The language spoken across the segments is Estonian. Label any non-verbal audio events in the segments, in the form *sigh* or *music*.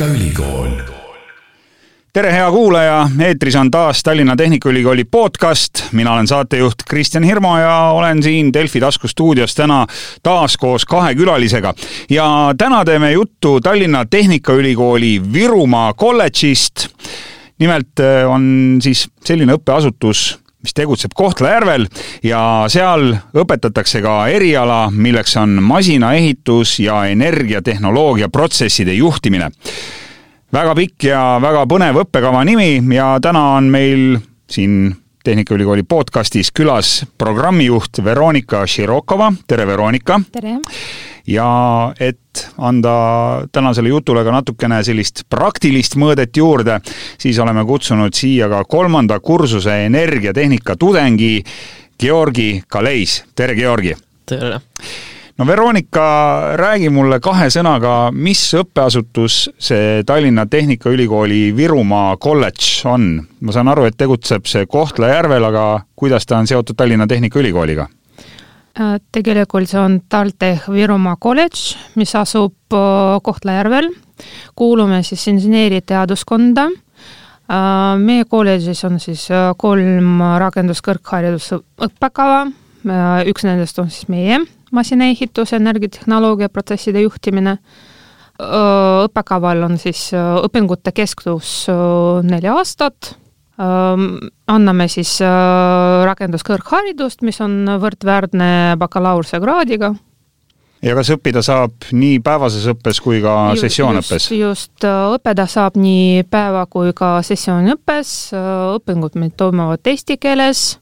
Tehnikaülikool. tere, hea kuulaja, eetris on taas Tallinna Tehnikaülikooli podcast. mina olen saatejuht Kristjan Hirmu ja olen siin Delfi taskustuudios täna taas koos kahe külalisega. ja täna teeme juttu Tallinna Tehnikaülikooli Virumaa kolledžist. nimelt eh, on siis selline õppeasutus mis tegutseb Kohtla-Järvel ja seal õpetatakse ka eriala, milleks on masinaehitus ja energiatehnoloogia protsesside juhtimine. väga pikk ja väga põnev õppekava nimi ja täna on meil siin Tehnikaülikooli podcastis külas programmijuht Veronika Širokova, tere Veronika! tere! ja et anda tänasele jutule ka natukene sellist praktilist mõõdet juurde, siis oleme kutsunud siia ka kolmanda kursuse energiatehnika tudengi Georgi Kaleis, tere Georgi! tere! No Veronika, räägi mulle kahe sõnaga, mis õppeasutus see Tallinna Tehnikaülikooli Virumaa kolledž on? ma saan aru, et tegutseb see Kohtla-Järvel, aga kuidas ta on seotud Tallinna Tehnikaülikooliga? Äh, tegelikult see on TalTech Virumaa kolledž, mis asub äh, Kohtla-Järvel. kuulume siis inseneeriteaduskonda. Äh, meie kolledžis on siis kolm rakenduskõrghariduse õppekava, üks nendest on siis meie masinaehitus, energiatehnoloogia, protsesside juhtimine. õppekaval on siis õpingute kestus neli aastat anname siis rakenduskõrgharidust, mis on võrdväärne bakalaureusekraadiga. ja kas õppida saab nii päevases õppes kui ka sessioonõppes? just, õppida saab nii päeva kui ka sessioonõppes, õpingud meil toimuvad eesti keeles,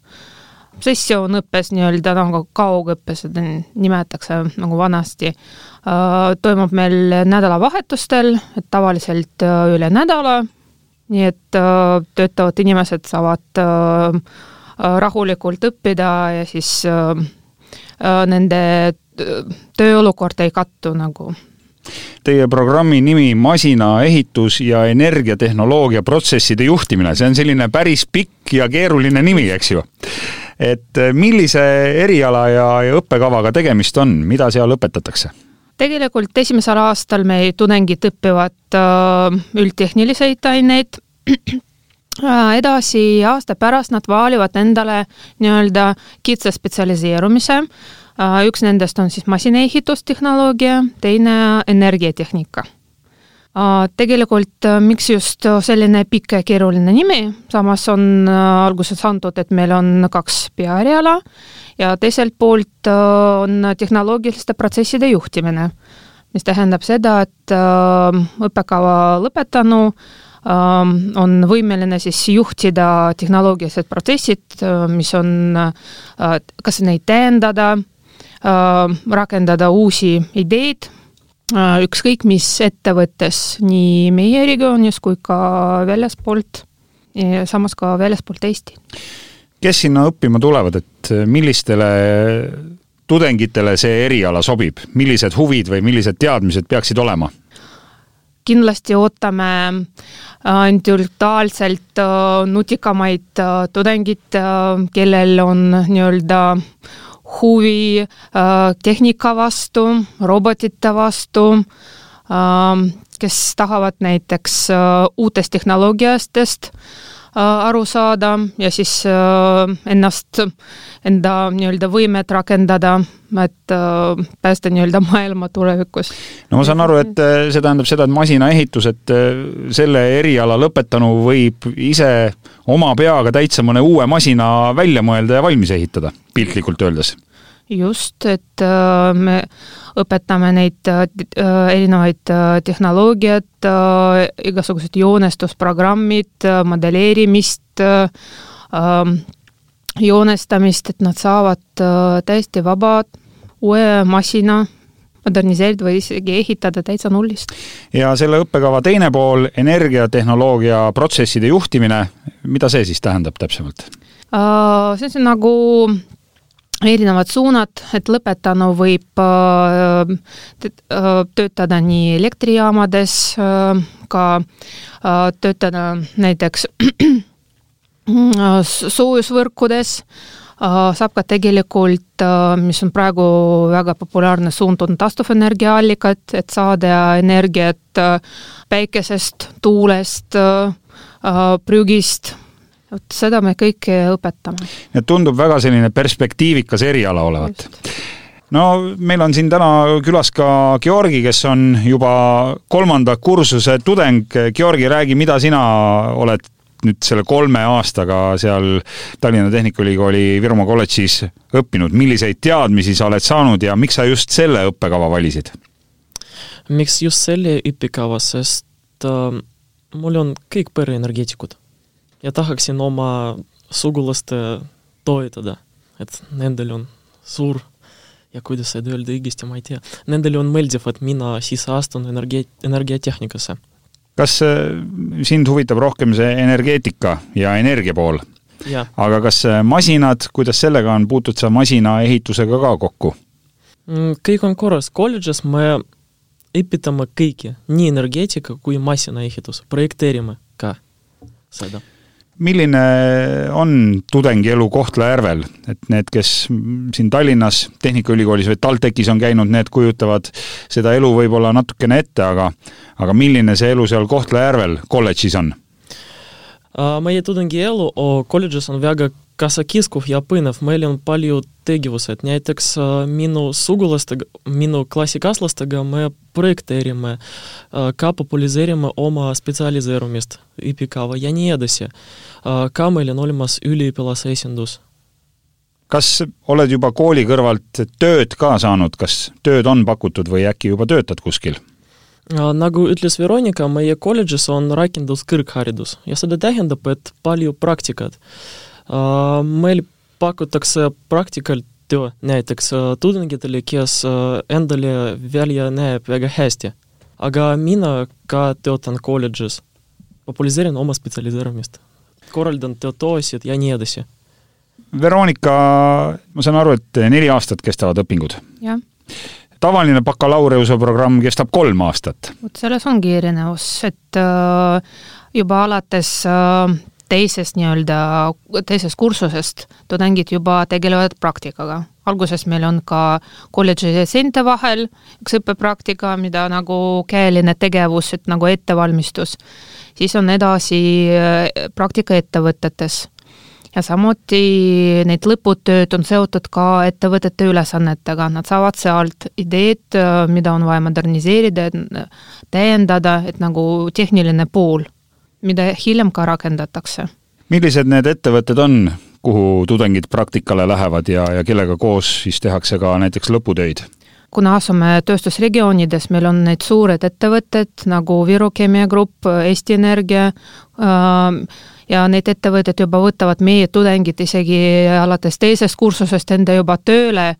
sessioonõppes nii-öelda nagu kaugõppes, seda nimetatakse nagu vanasti, toimub meil nädalavahetustel, et tavaliselt üle nädala. Nii et äh, töötavad inimesed saavad äh, äh, rahulikult õppida ja siis nende tööolukord ei kattu nagu. Teie programmi nimi Masinaehitus ja energiatehnoloogia protsesside juhtimine, see on selline päris pikk ja keeruline nimi, eks ju. Et millise eriala ja, ja õppekavaga tegemist on, mida seal õpetatakse? tegelikult esimesel aastal meie tudengid õpivad äh, üldtehniliseid aineid, *clears throat* äh, edasi aasta pärast nad valivad endale nii-öelda kitsa spetsialiseerumise, äh, üks nendest on siis masinaehitustehnoloogia, teine energiatehnika Tegelikult miks just selline pikk ja keeruline nimi, samas on alguses antud, et meil on kaks peaeriala ja teiselt poolt äh, on tehnoloogiliste protsesside juhtimine, mis tähendab seda, et äh, õppekava lõpetanu äh, on võimeline siis juhtida tehnoloogilised protsessid, mis on, kas neid täiendada, rakendada uusi ideid, ükskõik mis ettevõttes, nii meie regioonis kui ka väljaspoolt, samas ka väljaspoolt Eesti kes sinna õppima tulevad, et millistele tudengitele see eriala sobib, millised huvid või millised teadmised peaksid olema? kindlasti ootame äh, intellektuaalselt äh, nutikamaid äh, tudengid, kellel on nii-öelda huvi tehnika vastu, robotite vastu, kes tahavad näiteks uutest tehnoloogiatest Äh, aru saada ja siis äh, ennast, enda nii-öelda võimet rakendada, et äh, päästa nii-öelda maailma tulevikus. no ma saan aru, et see tähendab seda, et masinaehitus, et selle eriala lõpetanu võib ise oma peaga täitsa mõne uue masina välja mõelda ja valmis ehitada, piltlikult öeldes just, et äh, me õpetame neid äh, erinevaid äh, tehnoloogiat, igasugused joonestusprogrammid, modelleerimist, ähm, joonestamist, et nad saavad täiesti vaba uue masina moderniseerida või isegi ehitada täitsa nullist. ja selle õppekava teine pool, energiatehnoloogia protsesside juhtimine, mida see siis tähendab täpsemalt? See on nagu erinevad suunad, et lõpetanu võib äh, äh, töötada nii elektrijaamades, äh, ka töötada näiteks soojusvõrkudes, saab ka tegelikult, mis on praegu väga populaarne suund, on taastuvenergiaallikad, et saada energiat päikesest, tuulest, prügist vot seda me kõike õpetame. et tundub väga selline perspektiivikas eriala olevat. no meil on siin täna külas ka Georgi, kes on juba kolmanda kursuse tudeng. Georgi, räägi, mida sina oled nüüd selle kolme aastaga seal Tallinna Tehnikaülikooli Virumaa kolledžis õppinud, milliseid teadmisi sa oled saanud ja miks sa just selle õppekava valisid? miks just selle õppekava, sest äh, mul on kõik pereenergeetikud ja tahaksin oma sugulaste toetada, et nendel on suur ja kuidas seda öelda õigesti, ma ei tea. Nendele on meeldiv, et mina sisse astun energia, energiatehnikasse. kas äh, sind huvitab rohkem see energeetika ja energia pool? aga kas äh, masinad, kuidas sellega on, puutud sa masinaehitusega ka kokku? Mm, kõik on korras, kolledžis me õpetame kõike, nii energeetika kui masinaehitus, projekteerime ka seda milline on tudengielu Kohtla-Järvel, et need, kes siin Tallinnas Tehnikaülikoolis või TalTechis on käinud, need kujutavad seda elu võib-olla natukene ette, aga aga milline see elu seal Kohtla-Järvel kolledžis on? meie tudengielu kolledžis on väga kasakiskuv ja põnev, meil on palju tegevused, näiteks minu sugulastega, minu klassikaaslastega me projekteerime, ka populariseerime oma spetsialiseerumist, õpikava ja nii edasi. ka meil on olemas üliõpilase esindus. kas oled juba kooli kõrvalt tööd ka saanud, kas tööd on pakutud või äkki juba töötad kuskil? nagu ütles Veronika, meie kolledžis on rakenduskõrgharidus ja seda tähendab, et palju praktikat meil pakutakse praktikalt töö näiteks tudengitele, kes endale välja näeb väga hästi. aga mina ka töötan kolledžis, populariseerin oma spetsialiseerumist, korraldan töötoasid ja nii edasi. Veronika, ma saan aru, et neli aastat kestavad õpingud? jah tavaline bakalaureuse programm kestab kolm aastat. vot selles ongi erinevus, et äh, juba alates äh, teisest nii-öelda, teisest kursusest tudengid juba tegelevad praktikaga. alguses meil on ka kolledži ja seinte vahel üks õppepraktika, mida nagu käeline tegevus, et nagu ettevalmistus. siis on edasi äh, praktika ettevõtetes ja samuti need lõputööd on seotud ka ettevõtete ülesannetega, nad saavad sealt ideed, äh, mida on vaja moderniseerida, täiendada, et nagu tehniline pool mida hiljem ka rakendatakse. millised need ettevõtted on, kuhu tudengid praktikale lähevad ja, ja kellega koos siis tehakse ka näiteks lõputöid? kuna asume tööstusregioonides, meil on need suured ettevõtted nagu Viru Keemia Grupp, Eesti Energia äh,, ja need ettevõtted juba võtavad meie tudengid isegi alates teisest kursusest enda juba tööle,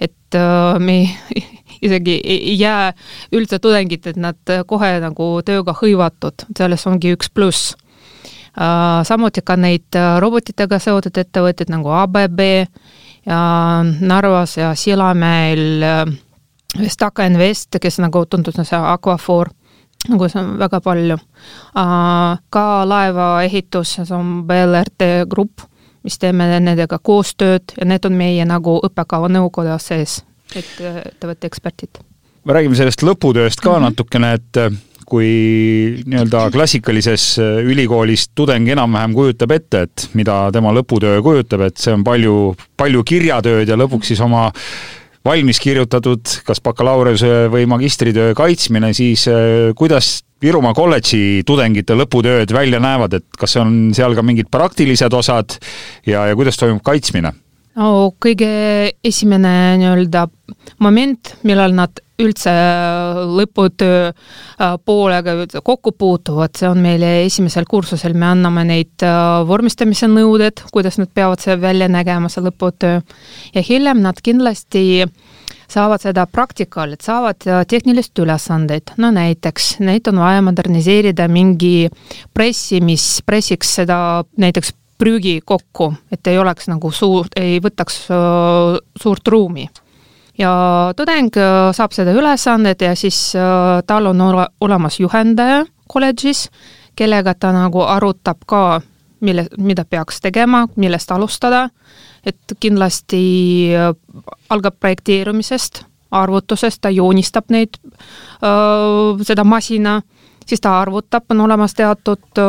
et äh, me *laughs* isegi ei jää üldse tudengid, et nad kohe nagu tööga hõivatud, selles ongi üks pluss. Äh, samuti ka neid äh, robotitega seotud ettevõtteid nagu ABB ja Narvas ja Sillamäel Vestaka Invest, kes nagu tundus, see Aquafor, nagu see on väga palju. ka laevaehitus, see on BLRT grupp, mis teeme nendega koostööd ja need on meie nagu õppekava nõukoja sees et ettevõtte eksperdid. me räägime sellest lõputööst ka mm -hmm. natukene, et äh, kui nii-öelda klassikalises äh, ülikoolis tudeng enam-vähem kujutab ette, et mida tema lõputöö kujutab, et see on palju, palju kirjatööd ja lõpuks siis oma valmis kirjutatud kas bakalaureuse või magistritöö kaitsmine, siis äh, kuidas Virumaa kolledži tudengite lõputööd välja näevad, et kas on seal ka mingid praktilised osad ja, ja kuidas toimub kaitsmine? No kõige esimene nii-öelda moment, millal nad üldse lõputöö äh, poolega kokku puutuvad, see on meile esimesel kursusel, me anname neid äh, vormistamise nõuded, kuidas nad peavad see välja nägema, see lõputöö. ja hiljem nad kindlasti saavad seda praktikal, et saavad äh, tehnilist ülesandeid, no näiteks neid on vaja moderniseerida mingi pressi, mis pressiks seda näiteks prügi kokku, et ei oleks nagu suur, ei võtaks suurt ruumi. ja tudeng saab seda ülesannet ja siis tal on ole, olemas juhendaja kolledžis, kellega ta nagu arutab ka, mille, mida peaks tegema, millest alustada, et kindlasti algab projekteerumisest, arvutusest, ta joonistab neid, seda masina, siis ta arvutab, on olemas teatud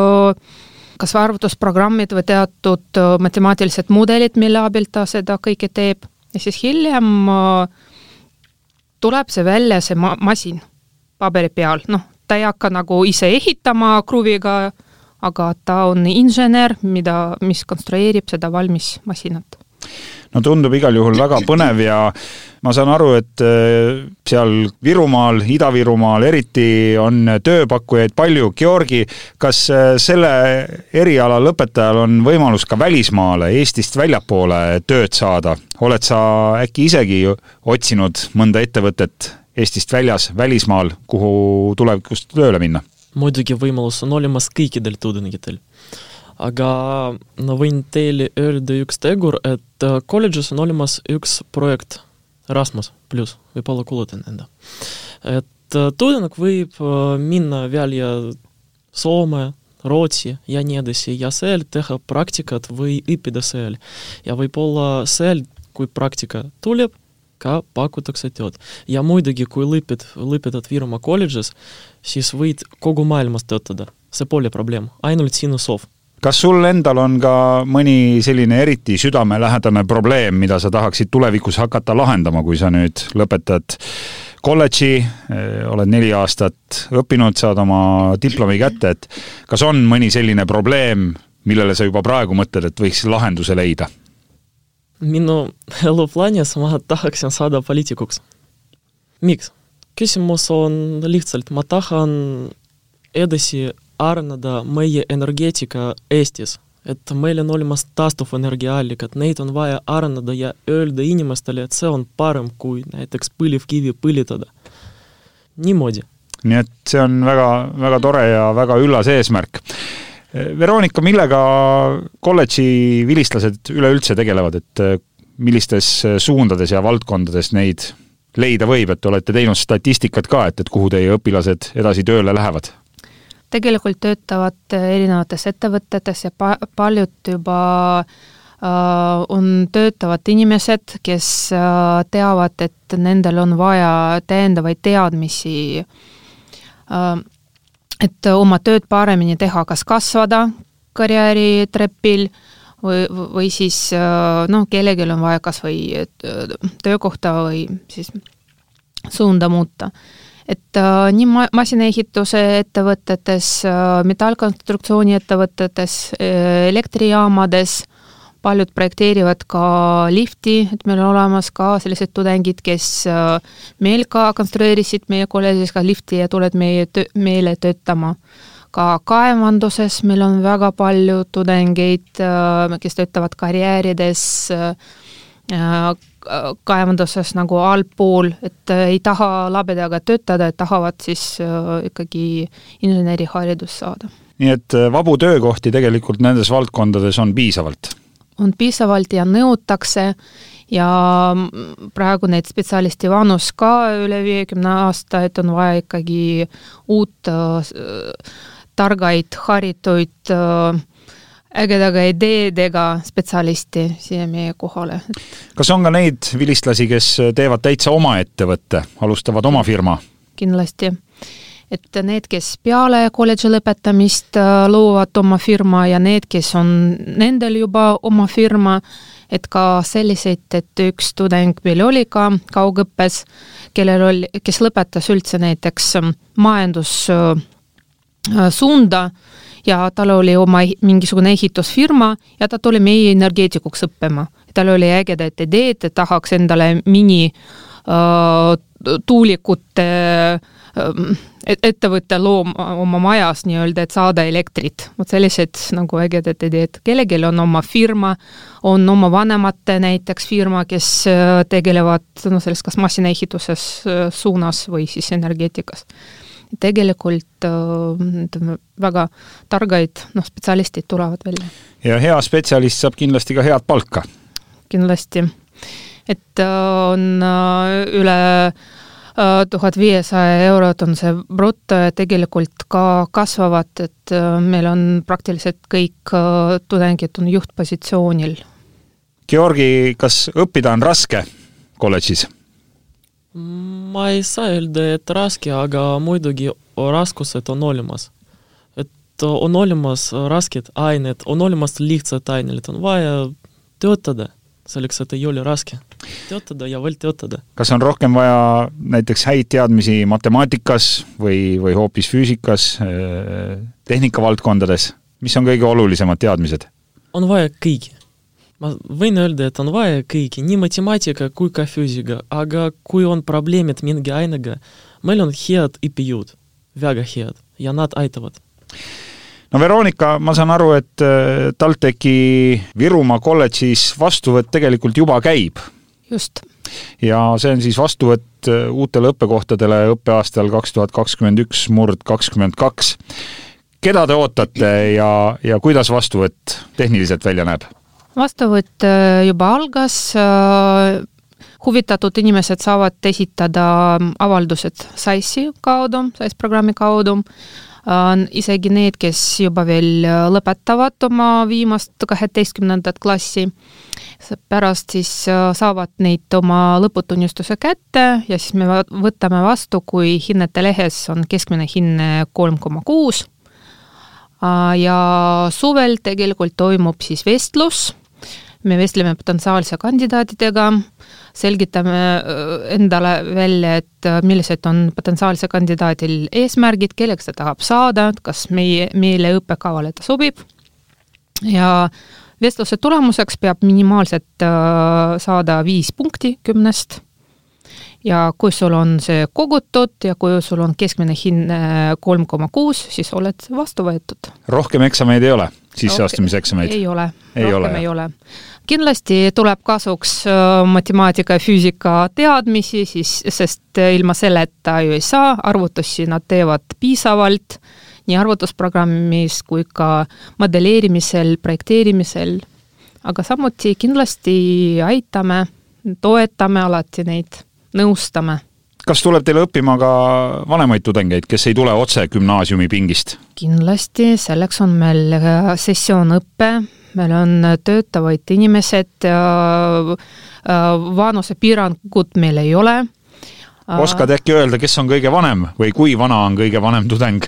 kas või arvutusprogrammid või teatud matemaatilised mudelid, mille abil ta seda kõike teeb ja siis hiljem tuleb see välja, see ma-, masin paberi peal, noh, ta ei hakka nagu ise ehitama kruviga, aga ta on insener, mida, mis konstrueerib seda valmis masinat. no tundub igal juhul väga põnev ja ma saan aru, et äh, seal Virumaal, Ida-Virumaal eriti on tööpakkujaid palju. Georgi, kas äh, selle eriala lõpetajal on võimalus ka välismaale, Eestist väljapoole tööd saada? oled sa äkki isegi otsinud mõnda ettevõtet Eestist väljas, välismaal, kuhu tulevikus tööle minna? muidugi võimalus on olemas kõikidel tudengitel. aga ma võin teile öelda üks tegur, et kolledžis on olemas üks projekt Rasmus pluss, võib-olla kuulutan enda. et tudeng võib minna välja Soome, Rootsi ja nii edasi ja seal teha praktikat või õppida seal. ja võib-olla seal, kui praktika tuleb, ka pakutakse tööd. ja muidugi, kui lõpid, lõpetad Virumaa kolledžis, siis võid kogu maailmas töötada. see pole probleem, ainult sinu soov. Kas sul endal on ka mõni selline eriti südamelähedane probleem, mida sa tahaksid tulevikus hakata lahendama, kui sa nüüd lõpetad kolledži, eh, oled neli aastat õppinud, saad oma diplomi kätte, et kas on mõni selline probleem, millele sa juba praegu mõtled, et võiks lahenduse leida? minu *laughs* eluplaanis ma tahaksin saada poliitikuks. miks? küsimus on lihtsalt, ma tahan edasi arendada meie energeetika Eestis, et meil on olemas taastuvenergiaallikad, neid on vaja arendada ja öelda inimestele, et see on parem kui näiteks põlevkivi põletada. niimoodi. nii et see on väga, väga tore ja väga üllas eesmärk Veronika, millega kolledži vilistlased üleüldse tegelevad, et äh, millistes äh, suundades ja valdkondades neid leida võib, et olete teinud statistikat ka, et, et kuhu teie õpilased edasi tööle lähevad? Tegelikult töötavad äh, erinevates ettevõtetes ja pa-, paljud juba äh, on töötavad inimesed, kes äh, teavad, et nendel on vaja täiendavaid teadmisi äh, et oma tööd paremini teha, kas kasvada karjääritrepil või, või siis noh, kellelgi on vaja kas või töökohta või siis suunda muuta. Et äh, nii ma-, masinaehituse ettevõtetes äh,, metallkonstruktsiooni ettevõtetes äh,, elektrijaamades paljud projekteerivad ka lifti, et meil on olemas ka sellised tudengid, kes äh, meil ka konstrueerisid meie kolledžis ka lifti ja tulevad meie töö, meile töötama. ka kaevanduses meil on väga palju tudengeid, äh, kes töötavad karjäärides, äh, kaevanduses nagu allpool, et ei taha labedaga töötada, et tahavad siis ikkagi inseneriharidust saada. nii et vabu töökohti tegelikult nendes valdkondades on piisavalt on piisavalt ja nõutakse ja praegu neid spetsialisti vanus ka üle viiekümne aasta, et on vaja ikkagi uut äh, targaid, haritud äh, ägedaga ideedega spetsialisti siia meie kohale. kas on ka neid vilistlasi, kes teevad täitsa oma ettevõtte, alustavad oma firma? kindlasti et need, kes peale kolledži lõpetamist äh, loovad oma firma ja need, kes on nendel juba oma firma, et ka selliseid, et üks tudeng meil oli ka kaugõppes, kellel oli, kes lõpetas üldse näiteks majandussuunda äh, ja tal oli oma mingisugune ehitusfirma ja ta tuli meie energeetikuks õppima. tal oli ägedad ideed, et tahaks endale mini uh, tuulikute uh, ettevõte looma oma majas nii-öelda, et saada elektrit. vot sellised nagu ägedad ideed. kellelgi on oma firma, on oma vanemate näiteks firma, kes äh, tegelevad noh, selles kas masinaehituses äh, suunas või siis energeetikas. Tegelikult äh, väga targaid noh, spetsialistid tulevad välja. ja hea spetsialist saab kindlasti ka head palka? kindlasti. et on üle Äh, tuhat viiesaja eurot on see bruto ja tegelikult ka kasvavad, et äh, meil on praktiliselt kõik äh, tudengid on juhtpositsioonil. Georgi, kas õppida on raske kolledžis? Ma ei saa öelda, et raske, aga muidugi raskused on olemas. et on olemas rasked ained, on olemas lihtsad ained, on vaja töötada selleks, et ei ole raske töötada ja veel töötada. kas on rohkem vaja näiteks häid teadmisi matemaatikas või, või hoopis füüsikas, äh, tehnikavaldkondades, mis on kõige olulisemad teadmised? on vaja kõigi. Ma võin öelda, et on vaja kõigi, nii matemaatika kui ka füüsika, aga kui on probleemid mingi ainega, meil on head õppejõud, väga head, ja nad aitavad no Veronika, ma saan aru, et äh, TalTechi Virumaa kolledžis vastuvõtt tegelikult juba käib. just. ja see on siis vastuvõtt äh, uutele õppekohtadele õppeaastal kaks tuhat kakskümmend üks murd kakskümmend kaks. keda te ootate ja, ja kuidas vastuvõtt tehniliselt välja näeb? Vastuvõtt äh, juba algas huvitatud inimesed saavad esitada avaldused SAIS-i kaudu, SAIS programmi kaudu on isegi need, kes juba veel äh, lõpetavad oma viimast kaheteistkümnendat klassi. pärast siis äh, saavad neid oma lõputunnistuse kätte ja siis me võtame vastu, kui hinnete lehes on keskmine hinne kolm koma kuus. Äh, ja suvel tegelikult toimub siis vestlus me vestleme potentsiaalse kandidaatidega, selgitame endale välja, et millised on potentsiaalse kandidaadil eesmärgid, kelleks ta tahab saada, kas meie, meile õppekavale ta sobib. Ja vestluse tulemuseks peab minimaalselt saada viis punkti kümnest. Ja kui sul on see kogutud ja kui sul on keskmine hind kolm koma kuus, siis oled vastu võetud. rohkem eksameid ei ole, sisseastumiseksameid? ei ole, rohkem ole, ei ole kindlasti tuleb kasuks äh, matemaatika ja füüsika teadmisi, siis, sest ilma selleta ju ei saa, arvutusi nad teevad piisavalt nii arvutusprogrammis kui ka modelleerimisel, projekteerimisel, aga samuti kindlasti aitame, toetame alati neid, nõustame kas tuleb teile õppima ka vanemaid tudengeid, kes ei tule otse gümnaasiumi pingist? kindlasti, selleks on meil sessioonõpe, meil on töötavad inimesed, vanusepiirangut meil ei ole. oskad äkki öelda, kes on kõige vanem või kui vana on kõige vanem tudeng?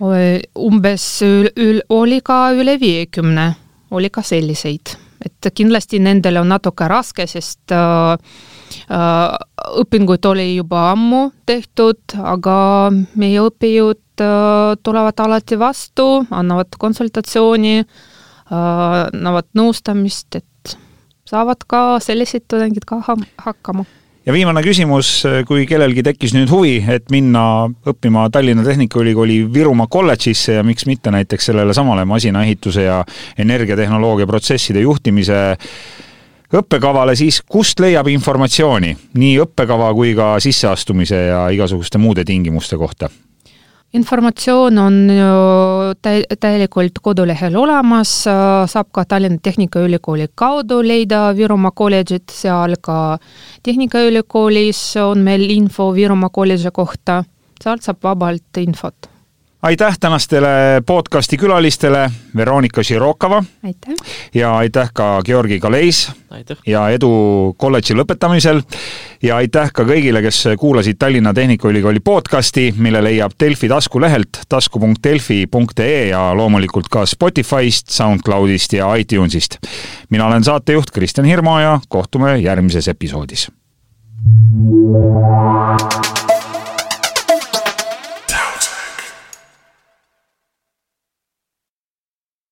umbes ül, ül, oli ka üle viiekümne, oli ka selliseid, et kindlasti nendel on natuke raske, sest äh, õpinguid oli juba ammu tehtud, aga meie õppejõud tulevad alati vastu, annavad konsultatsiooni annavad nõustamist, et saavad ka sellised tudengid ka hakkama ja viimane küsimus, kui kellelgi tekkis nüüd huvi, et minna õppima Tallinna Tehnikaülikooli Virumaa kolledžisse ja miks mitte näiteks sellele samale masinaehituse ja energiatehnoloogia protsesside juhtimise õppekavale, siis kust leiab informatsiooni nii õppekava kui ka sisseastumise ja igasuguste muude tingimuste kohta? Informatsioon on ju täi-, täielikult kodulehel olemas, saab ka Tallinna Tehnikaülikooli kaudu leida Virumaa kolledžit, seal ka Tehnikaülikoolis on meil info Virumaa kolledži kohta, sealt saab vabalt infot aitäh tänastele podcasti külalistele, Veronika Širokova. ja aitäh ka Georgi Kaleis. ja edu kolledži lõpetamisel. ja aitäh ka kõigile, kes kuulasid Tallinna Tehnikaülikooli podcasti, mille leiab Delfi taskulehelt tasku.delfi.ee ja loomulikult ka Spotify'st, SoundCloudist ja iTunesist. mina olen saatejuht Kristjan Hirmu ja kohtume järgmises episoodis.